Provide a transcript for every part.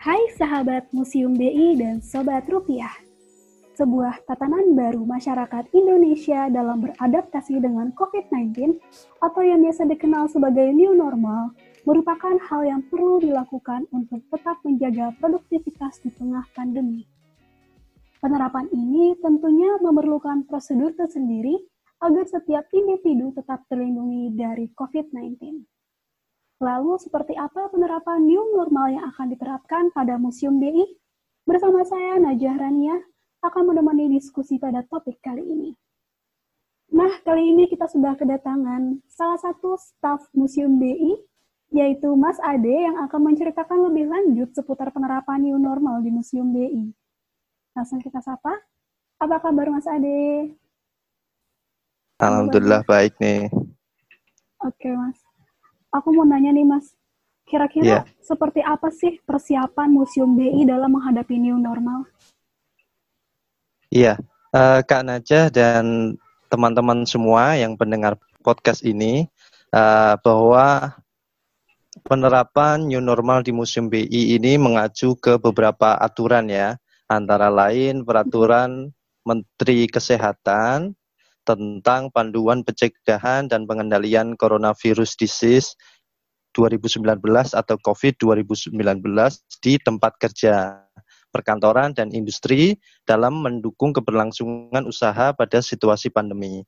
Hai sahabat Museum BI dan Sobat Rupiah. Sebuah tatanan baru masyarakat Indonesia dalam beradaptasi dengan COVID-19 atau yang biasa dikenal sebagai new normal merupakan hal yang perlu dilakukan untuk tetap menjaga produktivitas di tengah pandemi. Penerapan ini tentunya memerlukan prosedur tersendiri agar setiap individu tetap terlindungi dari COVID-19. Lalu, seperti apa penerapan new normal yang akan diterapkan pada Museum BI? Bersama saya, Najah Rania, akan menemani diskusi pada topik kali ini. Nah, kali ini kita sudah kedatangan salah satu staf Museum BI, yaitu Mas Ade yang akan menceritakan lebih lanjut seputar penerapan new normal di Museum BI. Langsung kita sapa. Apa kabar Mas Ade? Alhamdulillah baik nih. Oke Mas. Aku mau nanya nih Mas, kira-kira yeah. seperti apa sih persiapan Museum BI dalam menghadapi new normal? Iya, uh, Kak Najah dan teman-teman semua yang pendengar podcast ini, uh, bahwa penerapan new normal di Museum BI ini mengacu ke beberapa aturan ya, antara lain peraturan Menteri Kesehatan tentang panduan pencegahan dan pengendalian coronavirus disease 2019 atau COVID 2019 di tempat kerja perkantoran, dan industri dalam mendukung keberlangsungan usaha pada situasi pandemi.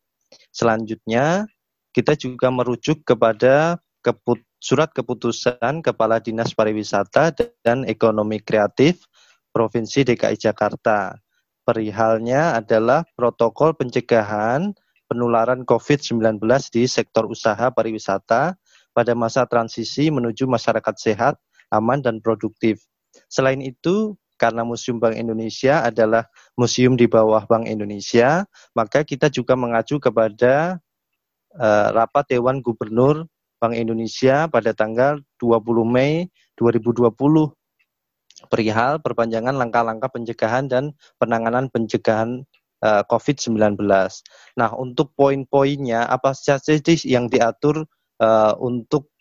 Selanjutnya, kita juga merujuk kepada keput surat keputusan Kepala Dinas Pariwisata dan Ekonomi Kreatif Provinsi DKI Jakarta. Perihalnya adalah protokol pencegahan penularan COVID-19 di sektor usaha pariwisata pada masa transisi menuju masyarakat sehat, aman, dan produktif. Selain itu, karena Museum Bank Indonesia adalah museum di bawah Bank Indonesia, maka kita juga mengacu kepada uh, rapat Dewan Gubernur Bank Indonesia pada tanggal 20 Mei 2020 perihal perpanjangan langkah-langkah pencegahan dan penanganan pencegahan uh, eh, COVID-19. Nah, untuk poin-poinnya apa saja sih yang diatur uh, untuk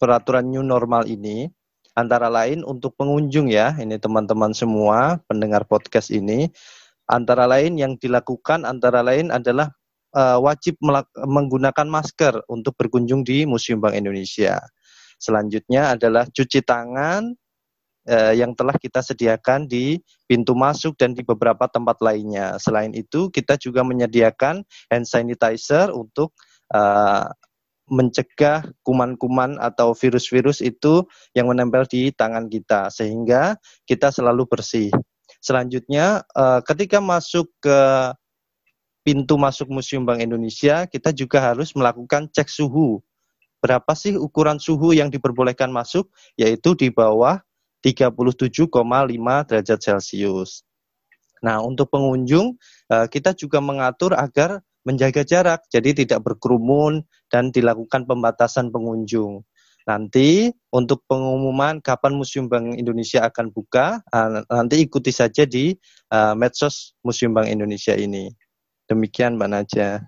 peraturan new normal ini? Antara lain untuk pengunjung ya, ini teman-teman semua pendengar podcast ini, antara lain yang dilakukan antara lain adalah uh, wajib menggunakan masker untuk berkunjung di Museum Bank Indonesia. Selanjutnya adalah cuci tangan uh, yang telah kita sediakan di pintu masuk dan di beberapa tempat lainnya. Selain itu, kita juga menyediakan hand sanitizer untuk uh, mencegah kuman-kuman atau virus-virus itu yang menempel di tangan kita sehingga kita selalu bersih. Selanjutnya eh, ketika masuk ke pintu masuk Museum Bank Indonesia, kita juga harus melakukan cek suhu. Berapa sih ukuran suhu yang diperbolehkan masuk? Yaitu di bawah 37,5 derajat Celcius. Nah, untuk pengunjung eh, kita juga mengatur agar menjaga jarak, jadi tidak berkerumun dan dilakukan pembatasan pengunjung. Nanti untuk pengumuman kapan Museum Bank Indonesia akan buka, uh, nanti ikuti saja di uh, medsos Museum Bank Indonesia ini. Demikian Mbak Naja.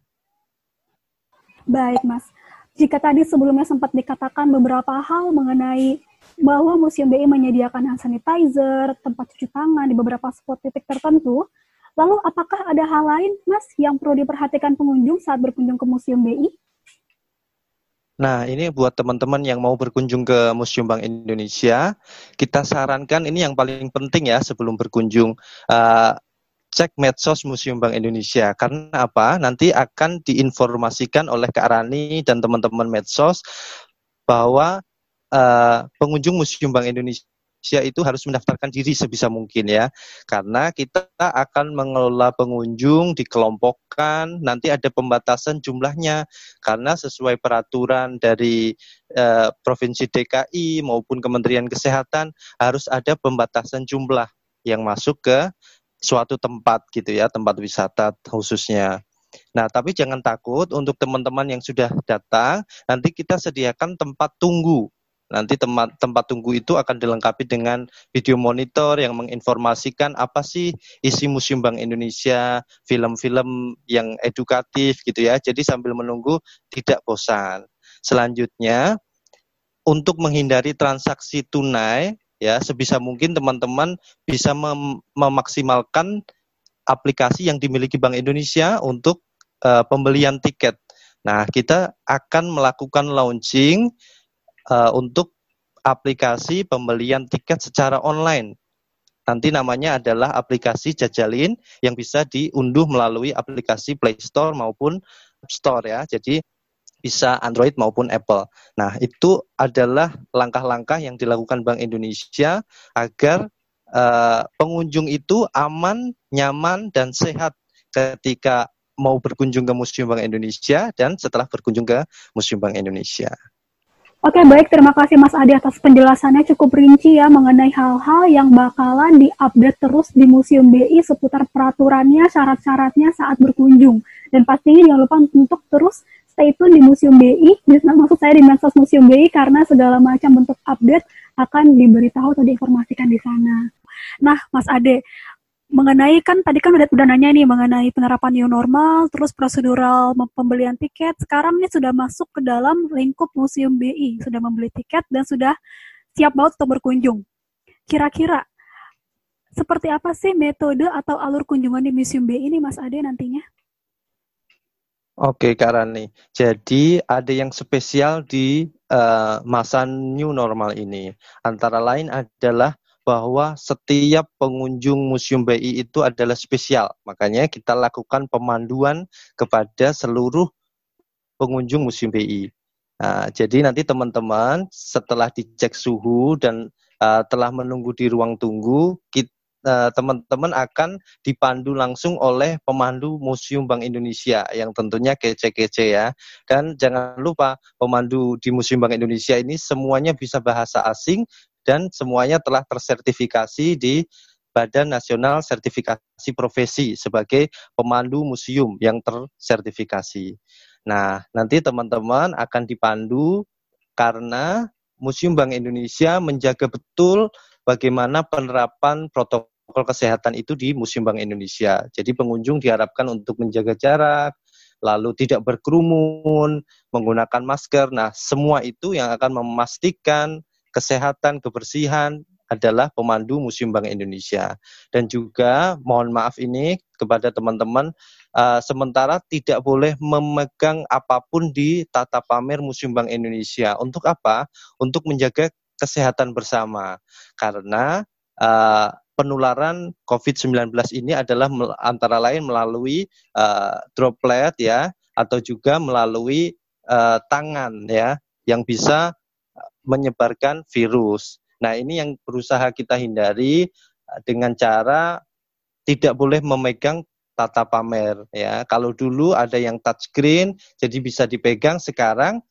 Baik Mas, jika tadi sebelumnya sempat dikatakan beberapa hal mengenai bahwa Museum BI menyediakan hand sanitizer, tempat cuci tangan di beberapa spot titik tertentu, Lalu apakah ada hal lain, Mas, yang perlu diperhatikan pengunjung saat berkunjung ke Museum BI? Nah, ini buat teman-teman yang mau berkunjung ke Museum Bank Indonesia, kita sarankan ini yang paling penting ya sebelum berkunjung. Uh, cek medsos Museum Bank Indonesia. Karena apa? Nanti akan diinformasikan oleh Kak Rani dan teman-teman medsos bahwa uh, pengunjung Museum Bank Indonesia Indonesia itu harus mendaftarkan diri sebisa mungkin ya. Karena kita akan mengelola pengunjung dikelompokkan, nanti ada pembatasan jumlahnya karena sesuai peraturan dari eh, Provinsi DKI maupun Kementerian Kesehatan harus ada pembatasan jumlah yang masuk ke suatu tempat gitu ya, tempat wisata khususnya. Nah, tapi jangan takut untuk teman-teman yang sudah datang, nanti kita sediakan tempat tunggu Nanti tempat tempat tunggu itu akan dilengkapi dengan video monitor yang menginformasikan apa sih isi Museum Bank Indonesia, film-film yang edukatif gitu ya. Jadi sambil menunggu tidak bosan. Selanjutnya untuk menghindari transaksi tunai ya sebisa mungkin teman-teman bisa mem memaksimalkan aplikasi yang dimiliki Bank Indonesia untuk uh, pembelian tiket. Nah, kita akan melakukan launching uh, untuk aplikasi pembelian tiket secara online. Nanti namanya adalah aplikasi Jajalin yang bisa diunduh melalui aplikasi Play Store maupun App Store ya. Jadi bisa Android maupun Apple. Nah, itu adalah langkah-langkah yang dilakukan Bank Indonesia agar uh, pengunjung itu aman, nyaman, dan sehat ketika mau berkunjung ke Museum Bank Indonesia dan setelah berkunjung ke Museum Bank Indonesia. Oke, baik. Terima kasih Mas Adi atas penjelasannya cukup rinci ya mengenai hal-hal yang bakalan diupdate terus di Museum BI seputar peraturannya, syarat-syaratnya saat berkunjung. Dan pastinya jangan lupa untuk terus stay tune di Museum BI, maksud saya di medsos Museum BI karena segala macam bentuk update akan diberitahu atau diinformasikan di sana. Nah, Mas Ade, mengenai kan tadi kan udah, udah nanya nih mengenai penerapan new normal, terus prosedural pembelian tiket. Sekarang ini sudah masuk ke dalam lingkup Museum BI, sudah membeli tiket dan sudah siap banget untuk berkunjung. Kira-kira seperti apa sih metode atau alur kunjungan di Museum BI ini Mas Ade nantinya? Oke, Kak Rani. Jadi ada yang spesial di uh, masa new normal ini. Antara lain adalah bahwa setiap pengunjung Museum BI itu adalah spesial. Makanya kita lakukan pemanduan kepada seluruh pengunjung Museum BI. Nah, jadi nanti teman-teman setelah dicek suhu dan uh, telah menunggu di ruang tunggu, eh, teman-teman akan dipandu langsung oleh pemandu Museum Bank Indonesia yang tentunya kece-kece ya. Dan jangan lupa pemandu di Museum Bank Indonesia ini semuanya bisa bahasa asing dan semuanya telah tersertifikasi di Badan Nasional Sertifikasi Profesi sebagai pemandu museum yang tersertifikasi. Nah, nanti teman-teman akan dipandu karena Museum Bank Indonesia menjaga betul bagaimana penerapan protokol kesehatan itu di Museum Bank Indonesia. Jadi pengunjung diharapkan untuk menjaga jarak, lalu tidak berkerumun, menggunakan masker. Nah, semua itu yang akan memastikan kesehatan, kebersihan adalah pemandu Museum Bank Indonesia. Dan juga mohon maaf ini kepada teman-teman, uh, sementara tidak boleh memegang apa pun di tata pamer Museum Bank Indonesia. Untuk apa? Untuk menjaga kesehatan bersama. Karena uh, penularan COVID-19 ini adalah antara lain melalui uh, droplet ya, atau juga melalui uh, tangan ya, yang bisa menyebarkan virus. Nah, ini yang berusaha kita hindari eh, dengan cara tidak boleh memegang tata pamer ya. Kalau dulu ada yang touchscreen jadi bisa dipegang, sekarang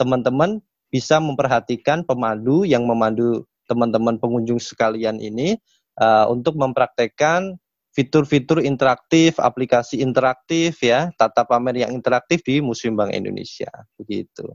teman-teman bisa memperhatikan pemandu yang memandu teman-teman pengunjung sekalian ini uh, untuk mempraktekkan fitur-fitur interaktif, aplikasi interaktif ya, tata pamer yang interaktif di Museum Bank Indonesia begitu.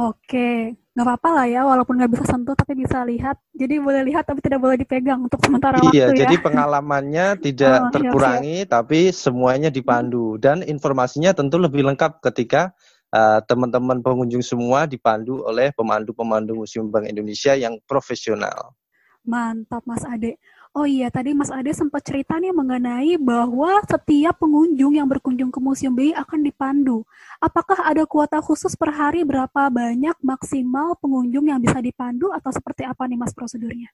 Oke, nggak apa-apa lah ya, walaupun nggak bisa sentuh tapi bisa lihat. Jadi boleh lihat tapi tidak boleh dipegang untuk sementara iya, waktu ya. Iya, jadi pengalamannya tidak oh, terkurangi, siap, tapi semuanya dipandu dan informasinya tentu lebih lengkap ketika uh, teman-teman pengunjung semua dipandu oleh pemandu-pemandu Museum Bank Indonesia yang profesional. Mantap, Mas Ade. Oh iya, tadi Mas Ade sempat cerita nih mengenai bahwa setiap pengunjung yang berkunjung ke Museum BI akan dipandu. Apakah ada kuota khusus per hari berapa banyak maksimal pengunjung yang bisa dipandu atau seperti apa nih Mas prosedurnya?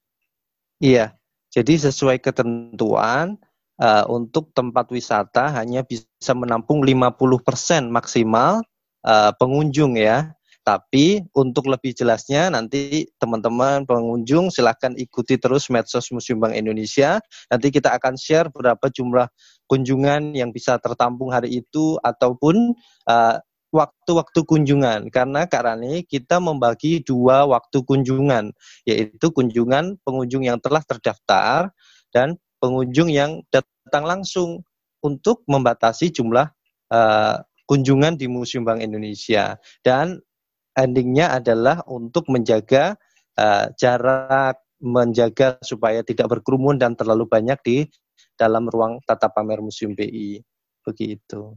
Iya, jadi sesuai ketentuan uh, untuk tempat wisata hanya bisa menampung 50% maksimal uh, pengunjung ya. Tapi untuk lebih jelasnya nanti teman-teman pengunjung silahkan ikuti terus medsos Museum Bank Indonesia. Nanti kita akan share berapa jumlah kunjungan yang bisa tertampung hari itu ataupun uh, waktu-waktu kunjungan. Karena Kak Rani kita membagi dua waktu kunjungan, yaitu kunjungan pengunjung yang telah terdaftar dan pengunjung yang datang langsung untuk membatasi jumlah uh, kunjungan di Museum Bank Indonesia. Dan endingnya adalah untuk menjaga uh, jarak, menjaga supaya tidak berkerumun dan terlalu banyak di dalam ruang tata pamer Museum BI. Begitu.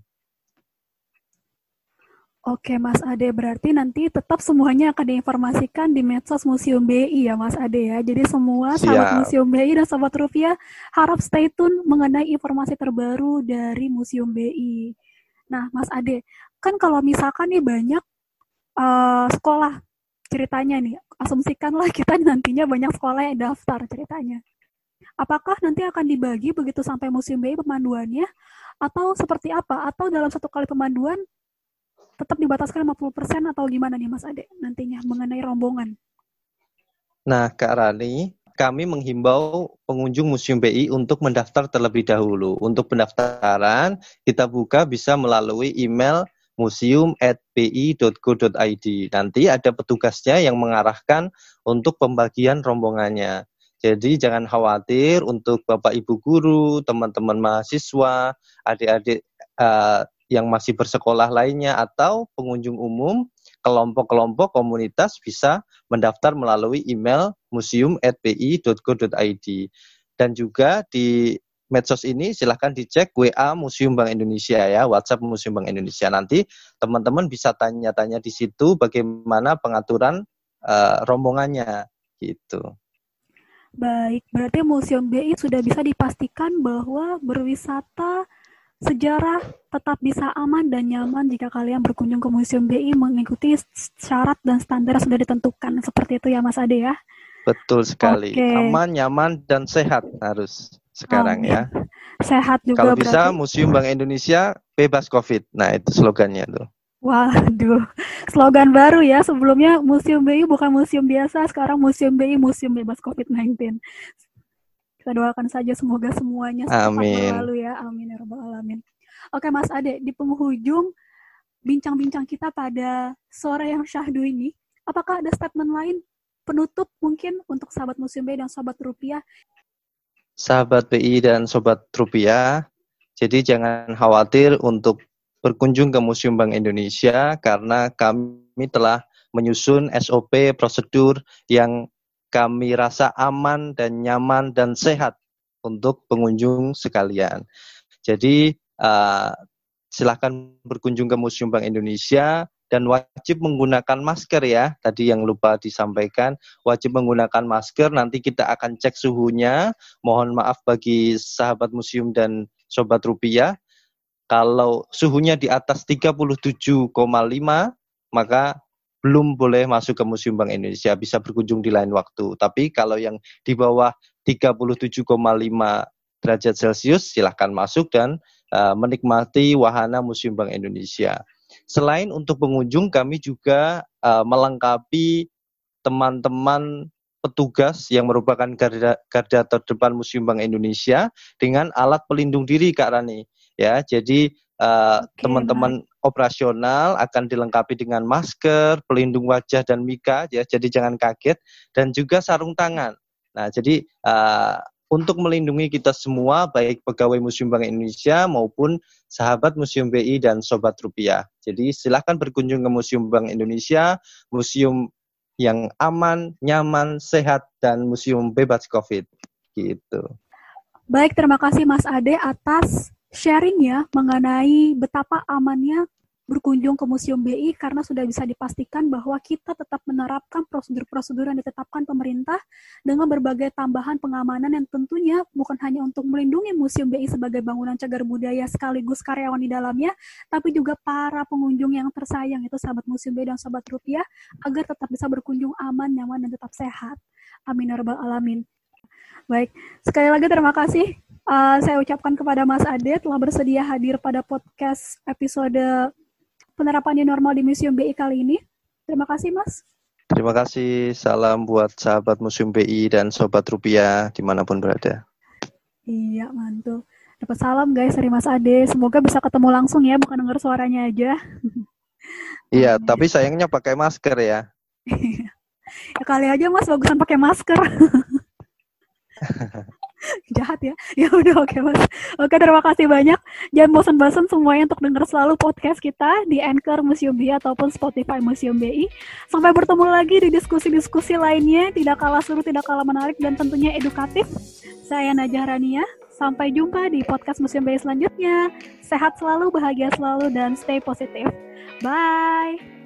Oke Mas Ade, berarti nanti tetap semuanya akan diinformasikan di medsos Museum BI ya Mas Ade ya. Jadi semua Siap. sahabat Museum BI dan sahabat Rupiah harap stay tune mengenai informasi terbaru dari Museum BI. Nah Mas Ade, kan kalau misalkan nih banyak uh, sekolah ceritanya nih, asumsikanlah kita nantinya banyak sekolah yang daftar ceritanya. Apakah nanti akan dibagi begitu sampai Museum BI pemanduannya? Atau seperti apa? Atau dalam satu kali pemanduan tetap dibataskan 50% atau gimana nih Mas Ade nantinya mengenai rombongan? Nah, Kak Rani, kami menghimbau pengunjung Museum BI untuk mendaftar terlebih dahulu. Untuk pendaftaran, kita buka bisa melalui email museum@bi.go.id. Nanti ada petugasnya yang mengarahkan untuk pembagian rombongannya. Jadi jangan khawatir untuk Bapak Ibu guru, teman-teman mahasiswa, adik-adik uh, yang masih bersekolah lainnya atau pengunjung umum, kelompok-kelompok komunitas bisa mendaftar melalui email museum@pi.go.id. Dan juga di medsos ini silahkan dicek WA Museum Bank Indonesia ya, WhatsApp Museum Bank Indonesia. Nanti teman-teman bisa tanya-tanya di situ bagaimana pengaturan uh, rombongannya gitu. Baik, berarti Museum BI sudah bisa dipastikan bahwa berwisata sejarah tetap bisa aman dan nyaman jika kalian berkunjung ke Museum BI mengikuti syarat dan standar yang sudah ditentukan. Seperti itu ya Mas Ade ya? Betul sekali. Okay. Aman, nyaman, dan sehat harus sekarang Amin. ya. Sehat juga Kalau bisa berarti... Museum Bank Indonesia bebas COVID. Nah itu slogannya tuh. Waduh, slogan baru ya. Sebelumnya Museum BI bukan museum biasa, sekarang Museum BI Museum Bebas COVID-19. Kita doakan saja semoga semuanya Amin. berlalu ya. Amin ya rabbal alamin. Oke Mas Ade, di penghujung bincang-bincang kita pada sore yang syahdu ini, apakah ada statement lain penutup mungkin untuk sahabat Museum BI dan sahabat Rupiah? Sahabat BI dan sobat Rupiah, jadi jangan khawatir untuk berkunjung ke Museum Bank Indonesia karena kami telah menyusun SOP prosedur yang kami rasa aman dan nyaman dan sehat untuk pengunjung sekalian. Jadi uh, silahkan berkunjung ke Museum Bank Indonesia dan wajib menggunakan masker ya. Tadi yang lupa disampaikan, wajib menggunakan masker. Nanti kita akan cek suhunya. Mohon maaf bagi sahabat museum dan sobat rupiah. Kalau suhunya di atas 37,5, maka belum boleh masuk ke Museum Bank Indonesia, bisa berkunjung di lain waktu. Tapi kalau yang di bawah 37,5 derajat Celcius, silahkan masuk dan uh, menikmati wahana Museum Bank Indonesia. Selain untuk pengunjung, kami juga uh, melengkapi teman-teman petugas yang merupakan garda, garda terdepan Museum Bank Indonesia dengan alat pelindung diri, Kak Rani. Ya, jadi teman uh, teman-teman operasional akan dilengkapi dengan masker, pelindung wajah dan mika ya. Jadi jangan kaget dan juga sarung tangan. Nah, jadi uh, untuk melindungi kita semua baik pegawai Museum Bank Indonesia maupun sahabat Museum BI dan sobat rupiah. Jadi silahkan berkunjung ke Museum Bank Indonesia, museum yang aman, nyaman, sehat dan museum bebas Covid. Gitu. Baik, terima kasih Mas Ade atas sharingnya mengenai betapa amannya berkunjung ke Museum BI karena sudah bisa dipastikan bahwa kita tetap menerapkan prosedur-prosedur yang ditetapkan pemerintah dengan berbagai tambahan pengamanan yang tentunya bukan hanya untuk melindungi Museum BI sebagai bangunan cagar budaya sekaligus karyawan di dalamnya, tapi juga para pengunjung yang tersayang itu sahabat Museum BI dan sahabat rupiah agar tetap bisa berkunjung aman, nyaman, dan tetap sehat. Amin ya alamin. Baik, sekali lagi terima kasih uh, saya ucapkan kepada Mas Ade telah bersedia hadir pada podcast episode penerapan new normal di Museum BI kali ini. Terima kasih, Mas. Terima kasih. Salam buat sahabat Museum BI dan Sobat Rupiah di mana pun berada. Iya, mantul. Dapat salam guys dari Mas Ade. Semoga bisa ketemu langsung ya, bukan denger suaranya aja. Iya, tapi sayangnya pakai masker ya. ya kali aja Mas bagusan pakai masker. jahat ya. Ya udah oke okay, mas. Oke terima kasih banyak. Jangan bosan-bosan semuanya untuk dengar selalu podcast kita di Anchor Museum BI ataupun Spotify Museum BI sampai bertemu lagi di diskusi-diskusi lainnya. Tidak kalah seru tidak kalah menarik dan tentunya edukatif. Saya Najah Rania. Sampai jumpa di podcast Museum BI selanjutnya. Sehat selalu bahagia selalu dan stay positif. Bye.